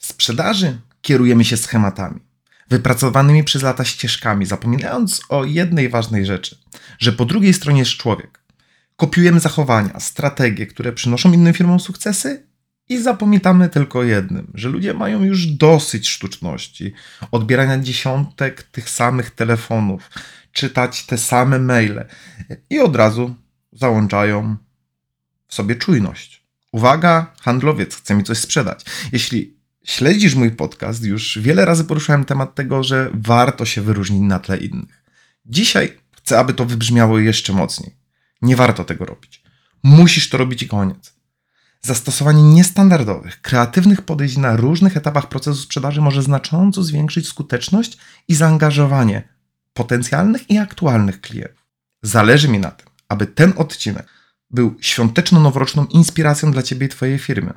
W sprzedaży kierujemy się schematami, wypracowanymi przez lata ścieżkami, zapominając o jednej ważnej rzeczy, że po drugiej stronie jest człowiek. Kopiujemy zachowania, strategie, które przynoszą innym firmom sukcesy i zapominamy tylko o jednym, że ludzie mają już dosyć sztuczności, odbierania dziesiątek tych samych telefonów, czytać te same maile i od razu załączają w sobie czujność. Uwaga, handlowiec chce mi coś sprzedać. Jeśli śledzisz mój podcast, już wiele razy poruszałem temat tego, że warto się wyróżnić na tle innych. Dzisiaj chcę, aby to wybrzmiało jeszcze mocniej. Nie warto tego robić. Musisz to robić i koniec. Zastosowanie niestandardowych, kreatywnych podejść na różnych etapach procesu sprzedaży może znacząco zwiększyć skuteczność i zaangażowanie potencjalnych i aktualnych klientów. Zależy mi na tym, aby ten odcinek był świąteczno-noworoczną inspiracją dla Ciebie i Twojej firmy,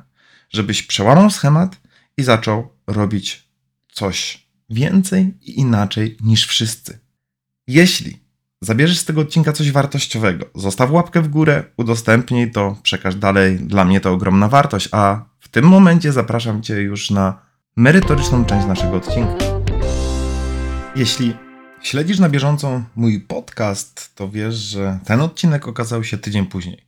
żebyś przełamał schemat i zaczął robić coś więcej i inaczej niż wszyscy. Jeśli zabierzesz z tego odcinka coś wartościowego, zostaw łapkę w górę, udostępnij to, przekaż dalej. Dla mnie to ogromna wartość, a w tym momencie zapraszam Cię już na merytoryczną część naszego odcinka. Jeśli śledzisz na bieżąco mój podcast, to wiesz, że ten odcinek okazał się tydzień później.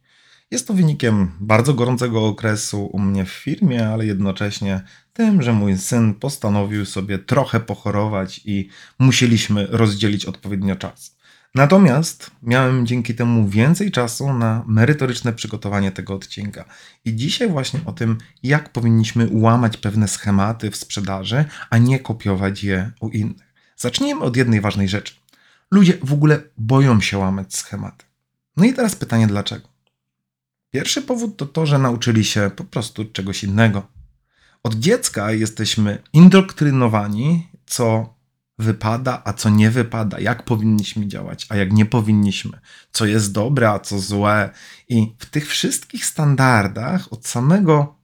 Jest to wynikiem bardzo gorącego okresu u mnie w firmie, ale jednocześnie tym, że mój syn postanowił sobie trochę pochorować i musieliśmy rozdzielić odpowiednio czas. Natomiast miałem dzięki temu więcej czasu na merytoryczne przygotowanie tego odcinka. I dzisiaj właśnie o tym, jak powinniśmy łamać pewne schematy w sprzedaży, a nie kopiować je u innych. Zacznijmy od jednej ważnej rzeczy. Ludzie w ogóle boją się łamać schematy. No i teraz pytanie dlaczego? Pierwszy powód to to, że nauczyli się po prostu czegoś innego. Od dziecka jesteśmy indoktrynowani, co wypada, a co nie wypada, jak powinniśmy działać, a jak nie powinniśmy, co jest dobre, a co złe. I w tych wszystkich standardach od samego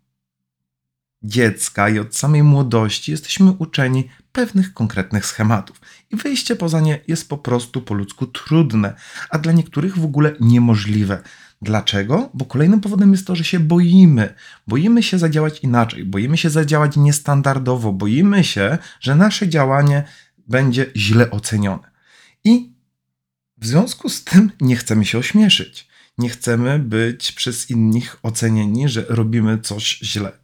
dziecka i od samej młodości jesteśmy uczeni pewnych konkretnych schematów. I wyjście poza nie jest po prostu po ludzku trudne, a dla niektórych w ogóle niemożliwe. Dlaczego? Bo kolejnym powodem jest to, że się boimy. Boimy się zadziałać inaczej, boimy się zadziałać niestandardowo, boimy się, że nasze działanie będzie źle ocenione. I w związku z tym nie chcemy się ośmieszyć. Nie chcemy być przez innych ocenieni, że robimy coś źle.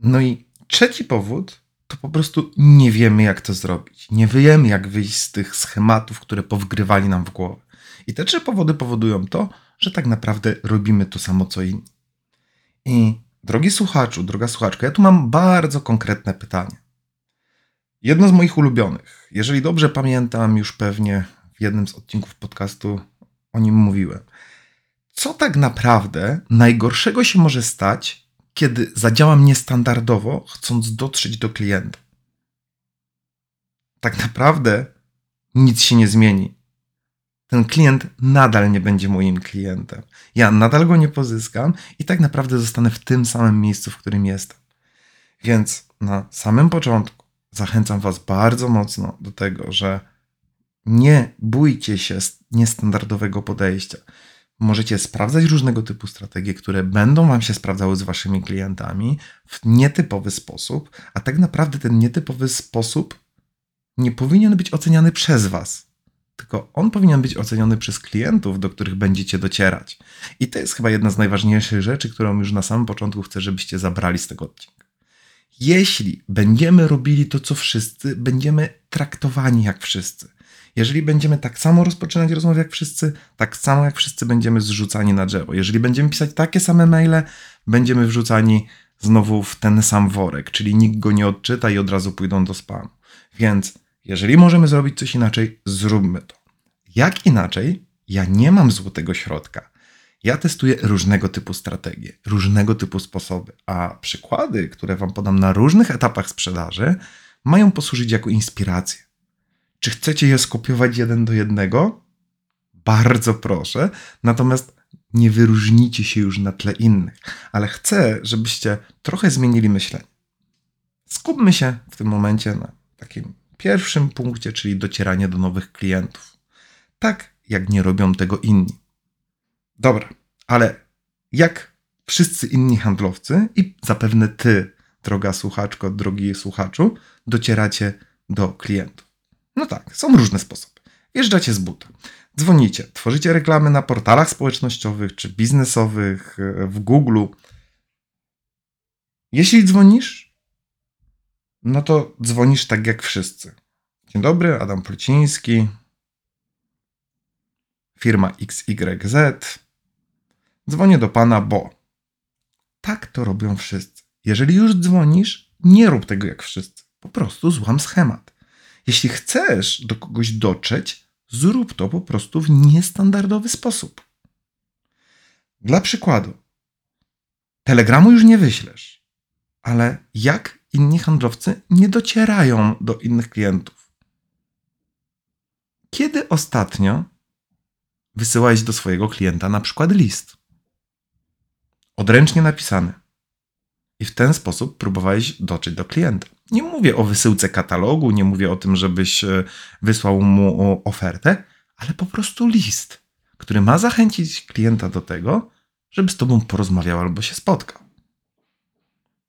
No i trzeci powód to po prostu nie wiemy, jak to zrobić. Nie wiemy, jak wyjść z tych schematów, które powgrywali nam w głowę. I te trzy powody powodują to, że tak naprawdę robimy to samo co inni. I drogi słuchaczu, droga słuchaczka, ja tu mam bardzo konkretne pytanie. Jedno z moich ulubionych. Jeżeli dobrze pamiętam, już pewnie w jednym z odcinków podcastu o nim mówiłem. Co tak naprawdę najgorszego się może stać, kiedy zadziałam niestandardowo, chcąc dotrzeć do klienta? Tak naprawdę nic się nie zmieni ten klient nadal nie będzie moim klientem. Ja nadal go nie pozyskam i tak naprawdę zostanę w tym samym miejscu, w którym jestem. Więc na samym początku zachęcam Was bardzo mocno do tego, że nie bójcie się niestandardowego podejścia. Możecie sprawdzać różnego typu strategie, które będą Wam się sprawdzały z Waszymi klientami w nietypowy sposób, a tak naprawdę ten nietypowy sposób nie powinien być oceniany przez Was tylko on powinien być oceniony przez klientów, do których będziecie docierać. I to jest chyba jedna z najważniejszych rzeczy, którą już na samym początku chcę, żebyście zabrali z tego odcinka. Jeśli będziemy robili to, co wszyscy, będziemy traktowani jak wszyscy. Jeżeli będziemy tak samo rozpoczynać rozmowę jak wszyscy, tak samo jak wszyscy będziemy zrzucani na drzewo. Jeżeli będziemy pisać takie same maile, będziemy wrzucani znowu w ten sam worek, czyli nikt go nie odczyta i od razu pójdą do spamu. Więc jeżeli możemy zrobić coś inaczej, zróbmy to. Jak inaczej? Ja nie mam złotego środka. Ja testuję różnego typu strategie, różnego typu sposoby, a przykłady, które Wam podam na różnych etapach sprzedaży, mają posłużyć jako inspirację. Czy chcecie je skopiować jeden do jednego? Bardzo proszę. Natomiast nie wyróżnicie się już na tle innych, ale chcę, żebyście trochę zmienili myślenie. Skupmy się w tym momencie na takim pierwszym punkcie, czyli docieranie do nowych klientów. Tak jak nie robią tego inni. Dobra, ale jak wszyscy inni handlowcy i zapewne ty, droga słuchaczko, drogi słuchaczu, docieracie do klientów? No tak, są różne sposoby. Wjeżdżacie z buta, dzwonicie, tworzycie reklamy na portalach społecznościowych czy biznesowych, e, w Google. Jeśli dzwonisz, no to dzwonisz tak jak wszyscy. Dzień dobry, Adam Pluciński, firma XYZ. Dzwonię do pana, bo tak to robią wszyscy. Jeżeli już dzwonisz, nie rób tego jak wszyscy. Po prostu złam schemat. Jeśli chcesz do kogoś dotrzeć, zrób to po prostu w niestandardowy sposób. Dla przykładu, telegramu już nie wyślesz, ale jak inni handlowcy nie docierają do innych klientów? Kiedy ostatnio wysyłałeś do swojego klienta na przykład list? Odręcznie napisany. I w ten sposób próbowałeś dotrzeć do klienta. Nie mówię o wysyłce katalogu, nie mówię o tym, żebyś e, wysłał mu ofertę, ale po prostu list, który ma zachęcić klienta do tego, żeby z tobą porozmawiał albo się spotkał.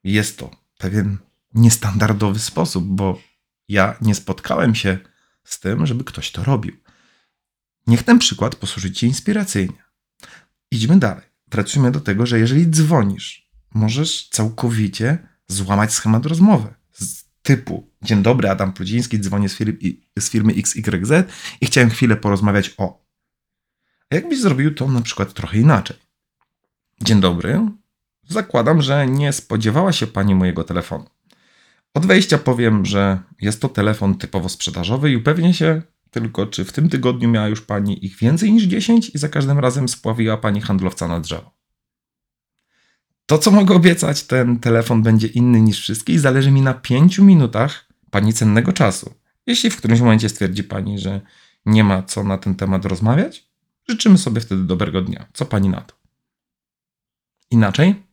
Jest to pewien niestandardowy sposób, bo ja nie spotkałem się z tym, żeby ktoś to robił. Niech ten przykład posłuży ci inspiracyjnie. Idźmy dalej. Wracamy do tego, że jeżeli dzwonisz, możesz całkowicie złamać schemat rozmowy z typu Dzień dobry, Adam Pludziński, dzwonię z firmy, z firmy XYZ i chciałem chwilę porozmawiać o. A jakbyś zrobił to na przykład trochę inaczej? Dzień dobry, zakładam, że nie spodziewała się Pani mojego telefonu. Od wejścia powiem, że jest to telefon typowo sprzedażowy i upewnię się tylko, czy w tym tygodniu miała już Pani ich więcej niż 10 i za każdym razem spławiła Pani handlowca na drzewo. To, co mogę obiecać, ten telefon będzie inny niż wszystkie i zależy mi na 5 minutach Pani cennego czasu. Jeśli w którymś momencie stwierdzi Pani, że nie ma co na ten temat rozmawiać, życzymy sobie wtedy dobrego dnia. Co Pani na to? Inaczej?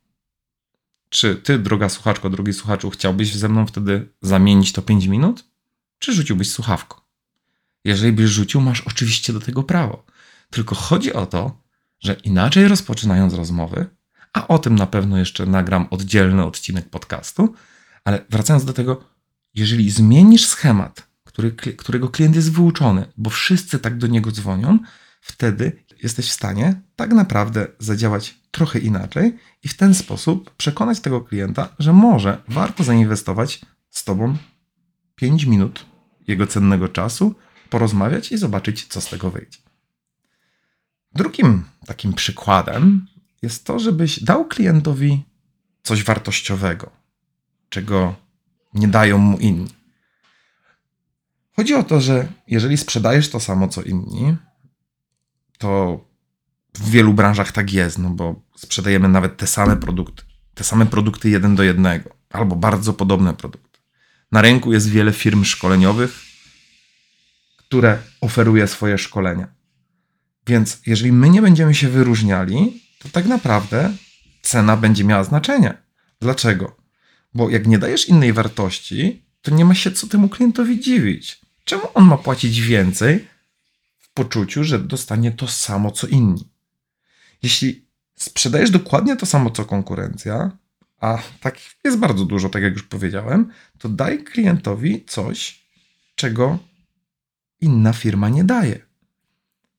Czy Ty, droga słuchaczko, drogi słuchaczu, chciałbyś ze mną wtedy zamienić to 5 minut? Czy rzuciłbyś słuchawką? Jeżeli byś rzucił, masz oczywiście do tego prawo. Tylko chodzi o to, że inaczej rozpoczynając rozmowy, a o tym na pewno jeszcze nagram oddzielny odcinek podcastu, ale wracając do tego, jeżeli zmienisz schemat, który, którego klient jest wyuczony, bo wszyscy tak do niego dzwonią, wtedy jesteś w stanie tak naprawdę zadziałać trochę inaczej i w ten sposób przekonać tego klienta, że może warto zainwestować z tobą 5 minut jego cennego czasu, porozmawiać i zobaczyć, co z tego wyjdzie. Drugim takim przykładem jest to, żebyś dał klientowi coś wartościowego, czego nie dają mu inni. Chodzi o to, że jeżeli sprzedajesz to samo co inni, to w wielu branżach tak jest, no bo sprzedajemy nawet te same produkty, te same produkty jeden do jednego, albo bardzo podobne produkty. Na rynku jest wiele firm szkoleniowych, które oferuje swoje szkolenia. Więc jeżeli my nie będziemy się wyróżniali, to tak naprawdę cena będzie miała znaczenie. Dlaczego? Bo jak nie dajesz innej wartości, to nie ma się co temu klientowi dziwić. Czemu on ma płacić więcej w poczuciu, że dostanie to samo co inni? Jeśli sprzedajesz dokładnie to samo co konkurencja, a takich jest bardzo dużo, tak jak już powiedziałem, to daj klientowi coś, czego inna firma nie daje.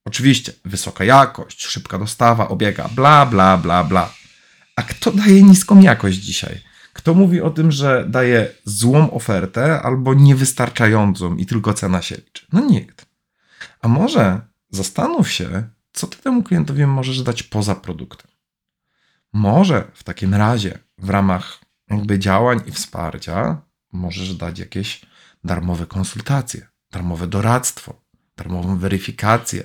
Oczywiście wysoka jakość, szybka dostawa, obiega, bla, bla, bla, bla. A kto daje niską jakość dzisiaj? Kto mówi o tym, że daje złą ofertę albo niewystarczającą i tylko cena się liczy? No nikt. A może zastanów się, co ty temu klientowi możesz dać poza produktem. Może w takim razie w ramach jakby działań i wsparcia możesz dać jakieś darmowe konsultacje, darmowe doradztwo, darmową weryfikację,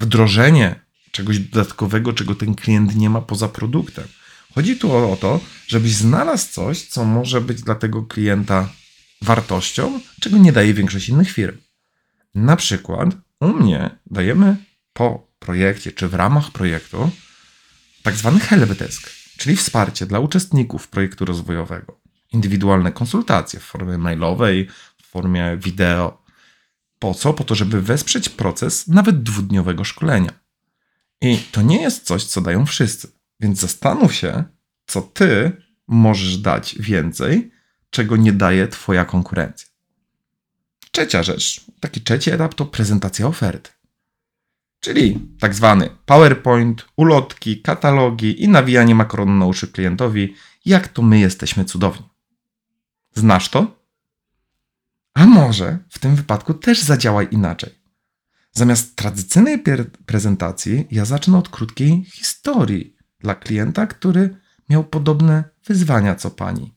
wdrożenie czegoś dodatkowego, czego ten klient nie ma poza produktem. Chodzi tu o to, żebyś znalazł coś, co może być dla tego klienta wartością, czego nie daje większość innych firm. Na przykład u mnie dajemy po projekcie czy w ramach projektu tak zwany helpdesk, czyli wsparcie dla uczestników projektu rozwojowego. Indywidualne konsultacje w formie mailowej, w formie wideo. Po co? Po to, żeby wesprzeć proces nawet dwudniowego szkolenia. I to nie jest coś, co dają wszyscy. Więc zastanów się, co ty możesz dać więcej, czego nie daje twoja konkurencja. Trzecia rzecz, taki trzeci etap to prezentacja oferty. Czyli tak zwany PowerPoint, ulotki, katalogi i nawijanie makaronu na uszy klientowi, jak to my jesteśmy cudowni. Znasz to? A może w tym wypadku też zadziałaj inaczej. Zamiast tradycyjnej prezentacji, ja zacznę od krótkiej historii dla klienta, który miał podobne wyzwania co pani.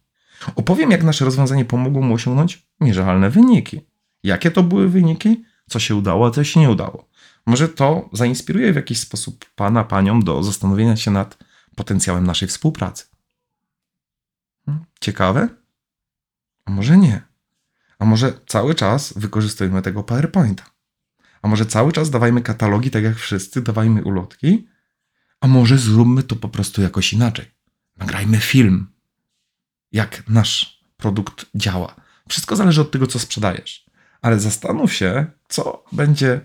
Opowiem, jak nasze rozwiązanie pomogło mu osiągnąć mierzalne wyniki. Jakie to były wyniki? Co się udało, a co się nie udało. Może to zainspiruje w jakiś sposób pana, panią do zastanowienia się nad potencjałem naszej współpracy. Hmm, ciekawe? A może nie? A może cały czas wykorzystujemy tego PowerPointa? A może cały czas dawajmy katalogi, tak jak wszyscy, dawajmy ulotki? A może zróbmy to po prostu jakoś inaczej? Nagrajmy film, jak nasz produkt działa. Wszystko zależy od tego, co sprzedajesz. Ale zastanów się, co będzie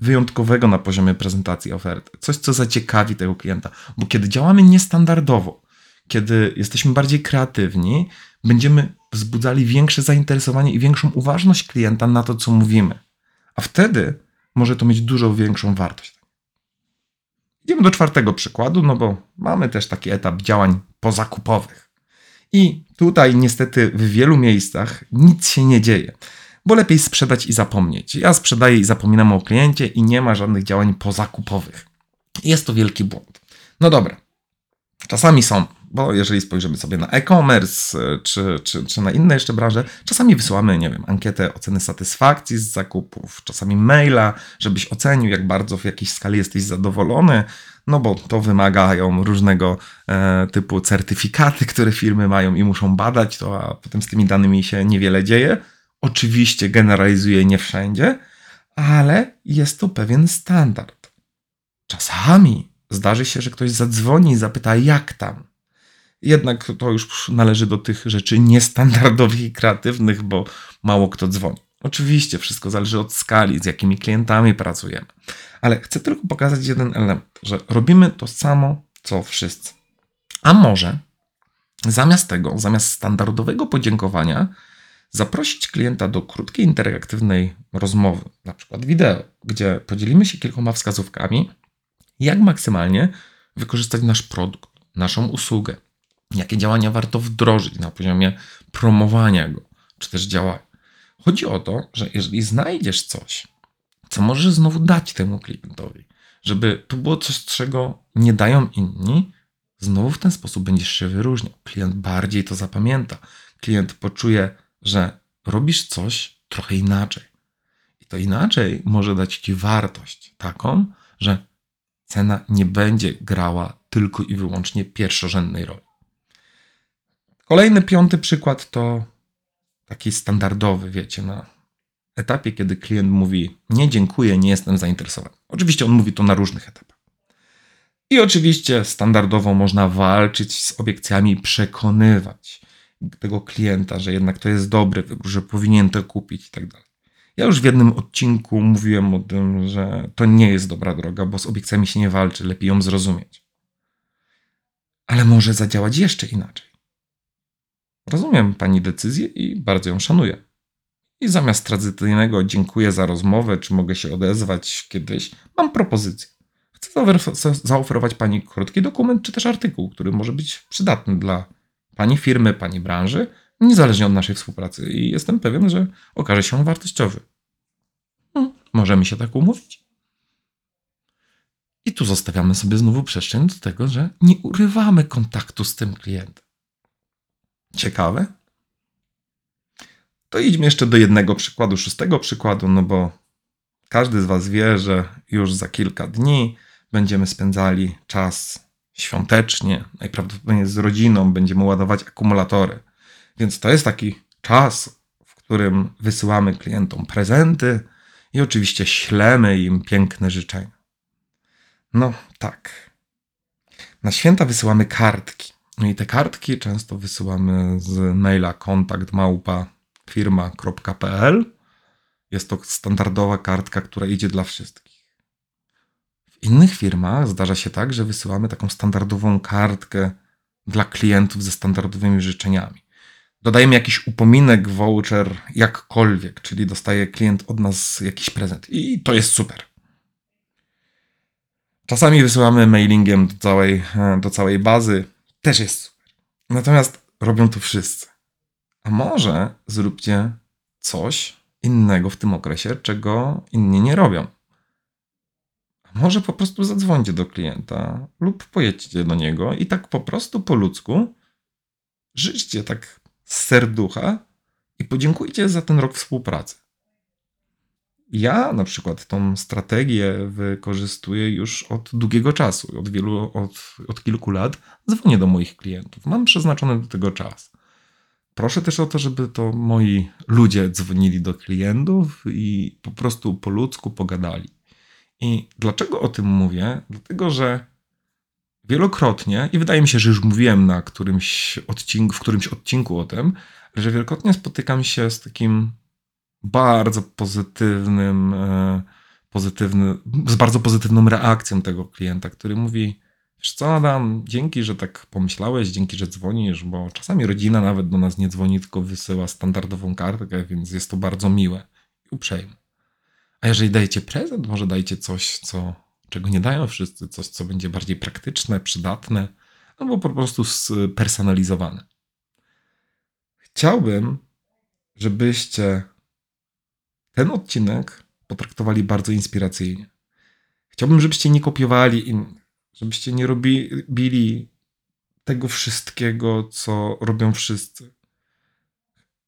wyjątkowego na poziomie prezentacji oferty. Coś, co zaciekawi tego klienta. Bo kiedy działamy niestandardowo, kiedy jesteśmy bardziej kreatywni, będziemy wzbudzali większe zainteresowanie i większą uważność klienta na to, co mówimy. A wtedy może to mieć dużo większą wartość. Idziemy do czwartego przykładu, no bo mamy też taki etap działań pozakupowych. I tutaj niestety w wielu miejscach nic się nie dzieje, bo lepiej sprzedać i zapomnieć. Ja sprzedaję i zapominam o kliencie i nie ma żadnych działań pozakupowych. Jest to wielki błąd. No dobra, czasami są bo jeżeli spojrzymy sobie na e-commerce e, czy, czy, czy na inne jeszcze branże, czasami wysyłamy, nie wiem, ankietę oceny satysfakcji z zakupów, czasami maila, żebyś ocenił, jak bardzo w jakiejś skali jesteś zadowolony, no bo to wymagają różnego e, typu certyfikaty, które firmy mają i muszą badać to, a potem z tymi danymi się niewiele dzieje. Oczywiście generalizuję nie wszędzie, ale jest to pewien standard. Czasami zdarzy się, że ktoś zadzwoni i zapyta, jak tam jednak to już należy do tych rzeczy niestandardowych i kreatywnych, bo mało kto dzwoni. Oczywiście wszystko zależy od skali, z jakimi klientami pracujemy. Ale chcę tylko pokazać jeden element, że robimy to samo, co wszyscy. A może zamiast tego, zamiast standardowego podziękowania, zaprosić klienta do krótkiej, interaktywnej rozmowy, na przykład wideo, gdzie podzielimy się kilkoma wskazówkami, jak maksymalnie wykorzystać nasz produkt, naszą usługę, jakie działania warto wdrożyć na poziomie promowania go, czy też działania. Chodzi o to, że jeżeli znajdziesz coś, co możesz znowu dać temu klientowi, żeby to było coś, czego nie dają inni, znowu w ten sposób będziesz się wyróżniał. Klient bardziej to zapamięta. Klient poczuje, że robisz coś trochę inaczej. I to inaczej może dać ci wartość taką, że cena nie będzie grała tylko i wyłącznie pierwszorzędnej roli. Kolejny, piąty przykład to taki standardowy, wiecie, na etapie, kiedy klient mówi: Nie, dziękuję, nie jestem zainteresowany. Oczywiście on mówi to na różnych etapach. I oczywiście standardowo można walczyć z obiekcjami przekonywać tego klienta, że jednak to jest dobry wybór, że powinien to kupić i tak dalej. Ja już w jednym odcinku mówiłem o tym, że to nie jest dobra droga, bo z obiekcjami się nie walczy, lepiej ją zrozumieć. Ale może zadziałać jeszcze inaczej. Rozumiem pani decyzję i bardzo ją szanuję. I zamiast tradycyjnego dziękuję za rozmowę, czy mogę się odezwać kiedyś, mam propozycję. Chcę zaoferować pani krótki dokument, czy też artykuł, który może być przydatny dla pani firmy, pani branży, niezależnie od naszej współpracy. I jestem pewien, że okaże się on wartościowy. Hmm, Możemy się tak umówić. I tu zostawiamy sobie znowu przestrzeń do tego, że nie urywamy kontaktu z tym klientem. Ciekawe? To idźmy jeszcze do jednego przykładu, szóstego przykładu, no bo każdy z Was wie, że już za kilka dni będziemy spędzali czas świątecznie, najprawdopodobniej z rodziną, będziemy ładować akumulatory. Więc to jest taki czas, w którym wysyłamy klientom prezenty i oczywiście ślemy im piękne życzenia. No tak. Na święta wysyłamy kartki. No i te kartki często wysyłamy z maila kontakt małpa. Jest to standardowa kartka, która idzie dla wszystkich. W innych firmach zdarza się tak, że wysyłamy taką standardową kartkę dla klientów ze standardowymi życzeniami. Dodajemy jakiś upominek, voucher, jakkolwiek, czyli dostaje klient od nas jakiś prezent. I to jest super. Czasami wysyłamy mailingiem do całej, do całej bazy. Też jest super. Natomiast robią to wszyscy. A może zróbcie coś innego w tym okresie, czego inni nie robią. A może po prostu zadzwońcie do klienta lub pojedźcie do niego i tak po prostu po ludzku życzcie tak z serducha i podziękujcie za ten rok współpracy. Ja na przykład tą strategię wykorzystuję już od długiego czasu, od wielu, od, od kilku lat. Dzwonię do moich klientów, mam przeznaczony do tego czas. Proszę też o to, żeby to moi ludzie dzwonili do klientów i po prostu po ludzku pogadali. I dlaczego o tym mówię? Dlatego, że wielokrotnie, i wydaje mi się, że już mówiłem na którymś odcinku, w którymś odcinku o tym, że wielokrotnie spotykam się z takim bardzo pozytywnym, e, pozytywny, z bardzo pozytywną reakcją tego klienta, który mówi: Wiesz co, Adam, dzięki, że tak pomyślałeś, dzięki, że dzwonisz, bo czasami rodzina nawet do nas nie dzwoni, tylko wysyła standardową kartkę, więc jest to bardzo miłe i uprzejme. A jeżeli dajecie prezent, może dajcie coś, co, czego nie dają wszyscy, coś, co będzie bardziej praktyczne, przydatne, albo po prostu spersonalizowane. Chciałbym, żebyście ten odcinek potraktowali bardzo inspiracyjnie. Chciałbym, żebyście nie kopiowali innych, żebyście nie robili tego wszystkiego, co robią wszyscy.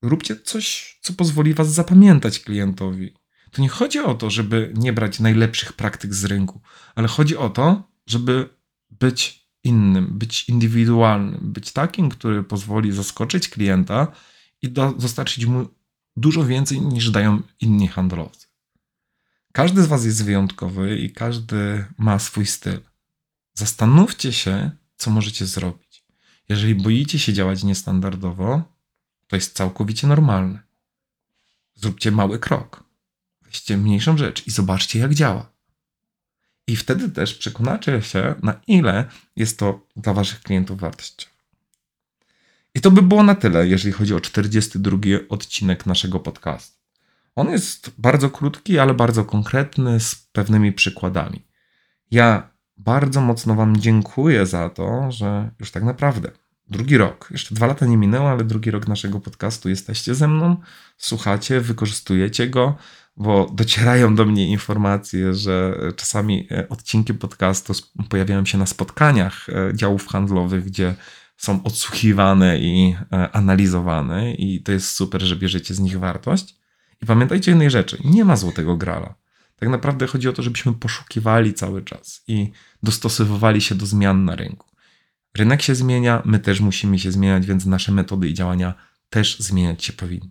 Róbcie coś, co pozwoli was zapamiętać klientowi. To nie chodzi o to, żeby nie brać najlepszych praktyk z rynku, ale chodzi o to, żeby być innym, być indywidualnym, być takim, który pozwoli zaskoczyć klienta i dostarczyć mu dużo więcej niż dają inni handlowcy. Każdy z Was jest wyjątkowy i każdy ma swój styl. Zastanówcie się, co możecie zrobić. Jeżeli boicie się działać niestandardowo, to jest całkowicie normalne. Zróbcie mały krok. Weźcie mniejszą rzecz i zobaczcie, jak działa. I wtedy też przekonacie się, na ile jest to dla Waszych klientów wartościowe. I to by było na tyle, jeżeli chodzi o 42 odcinek naszego podcastu. On jest bardzo krótki, ale bardzo konkretny, z pewnymi przykładami. Ja bardzo mocno Wam dziękuję za to, że już tak naprawdę drugi rok, jeszcze dwa lata nie minęło, ale drugi rok naszego podcastu jesteście ze mną, słuchacie, wykorzystujecie go, bo docierają do mnie informacje, że czasami e, odcinki podcastu pojawiają się na spotkaniach e, działów handlowych, gdzie są odsłuchiwane i e, analizowane, i to jest super, że bierzecie z nich wartość. I pamiętajcie jednej rzeczy: nie ma złotego grala. Tak naprawdę chodzi o to, żebyśmy poszukiwali cały czas i dostosowywali się do zmian na rynku. Rynek się zmienia, my też musimy się zmieniać, więc nasze metody i działania też zmieniać się powinny.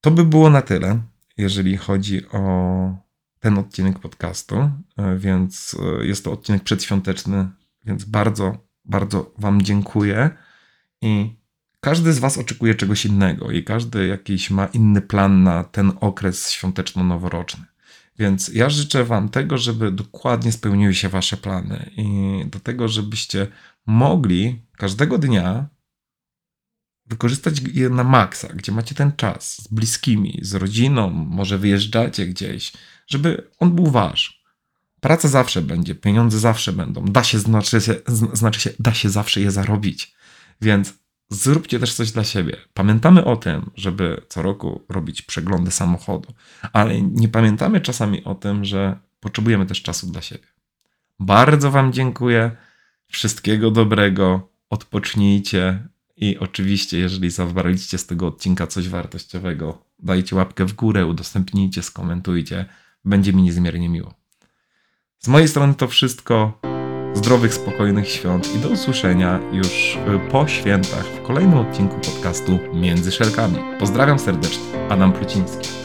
To by było na tyle, jeżeli chodzi o ten odcinek podcastu, e, więc e, jest to odcinek przedświąteczny, więc bardzo bardzo Wam dziękuję i każdy z Was oczekuje czegoś innego i każdy jakiś ma inny plan na ten okres świąteczno-noworoczny. Więc ja życzę Wam tego, żeby dokładnie spełniły się Wasze plany i do tego, żebyście mogli każdego dnia wykorzystać je na maksa, gdzie macie ten czas z bliskimi, z rodziną, może wyjeżdżacie gdzieś, żeby on był wasz. Praca zawsze będzie, pieniądze zawsze będą. Da się, znaczy się, znaczy się, da się zawsze je zarobić. Więc zróbcie też coś dla siebie. Pamiętamy o tym, żeby co roku robić przeglądy samochodu, ale nie pamiętamy czasami o tym, że potrzebujemy też czasu dla siebie. Bardzo Wam dziękuję. Wszystkiego dobrego. Odpocznijcie. I oczywiście, jeżeli zabraliście z tego odcinka coś wartościowego, dajcie łapkę w górę, udostępnijcie, skomentujcie. Będzie mi niezmiernie miło. Z mojej strony to wszystko. Zdrowych, spokojnych świąt i do usłyszenia już y, po świętach w kolejnym odcinku podcastu Między Szelkami. Pozdrawiam serdecznie, Adam Pluciński.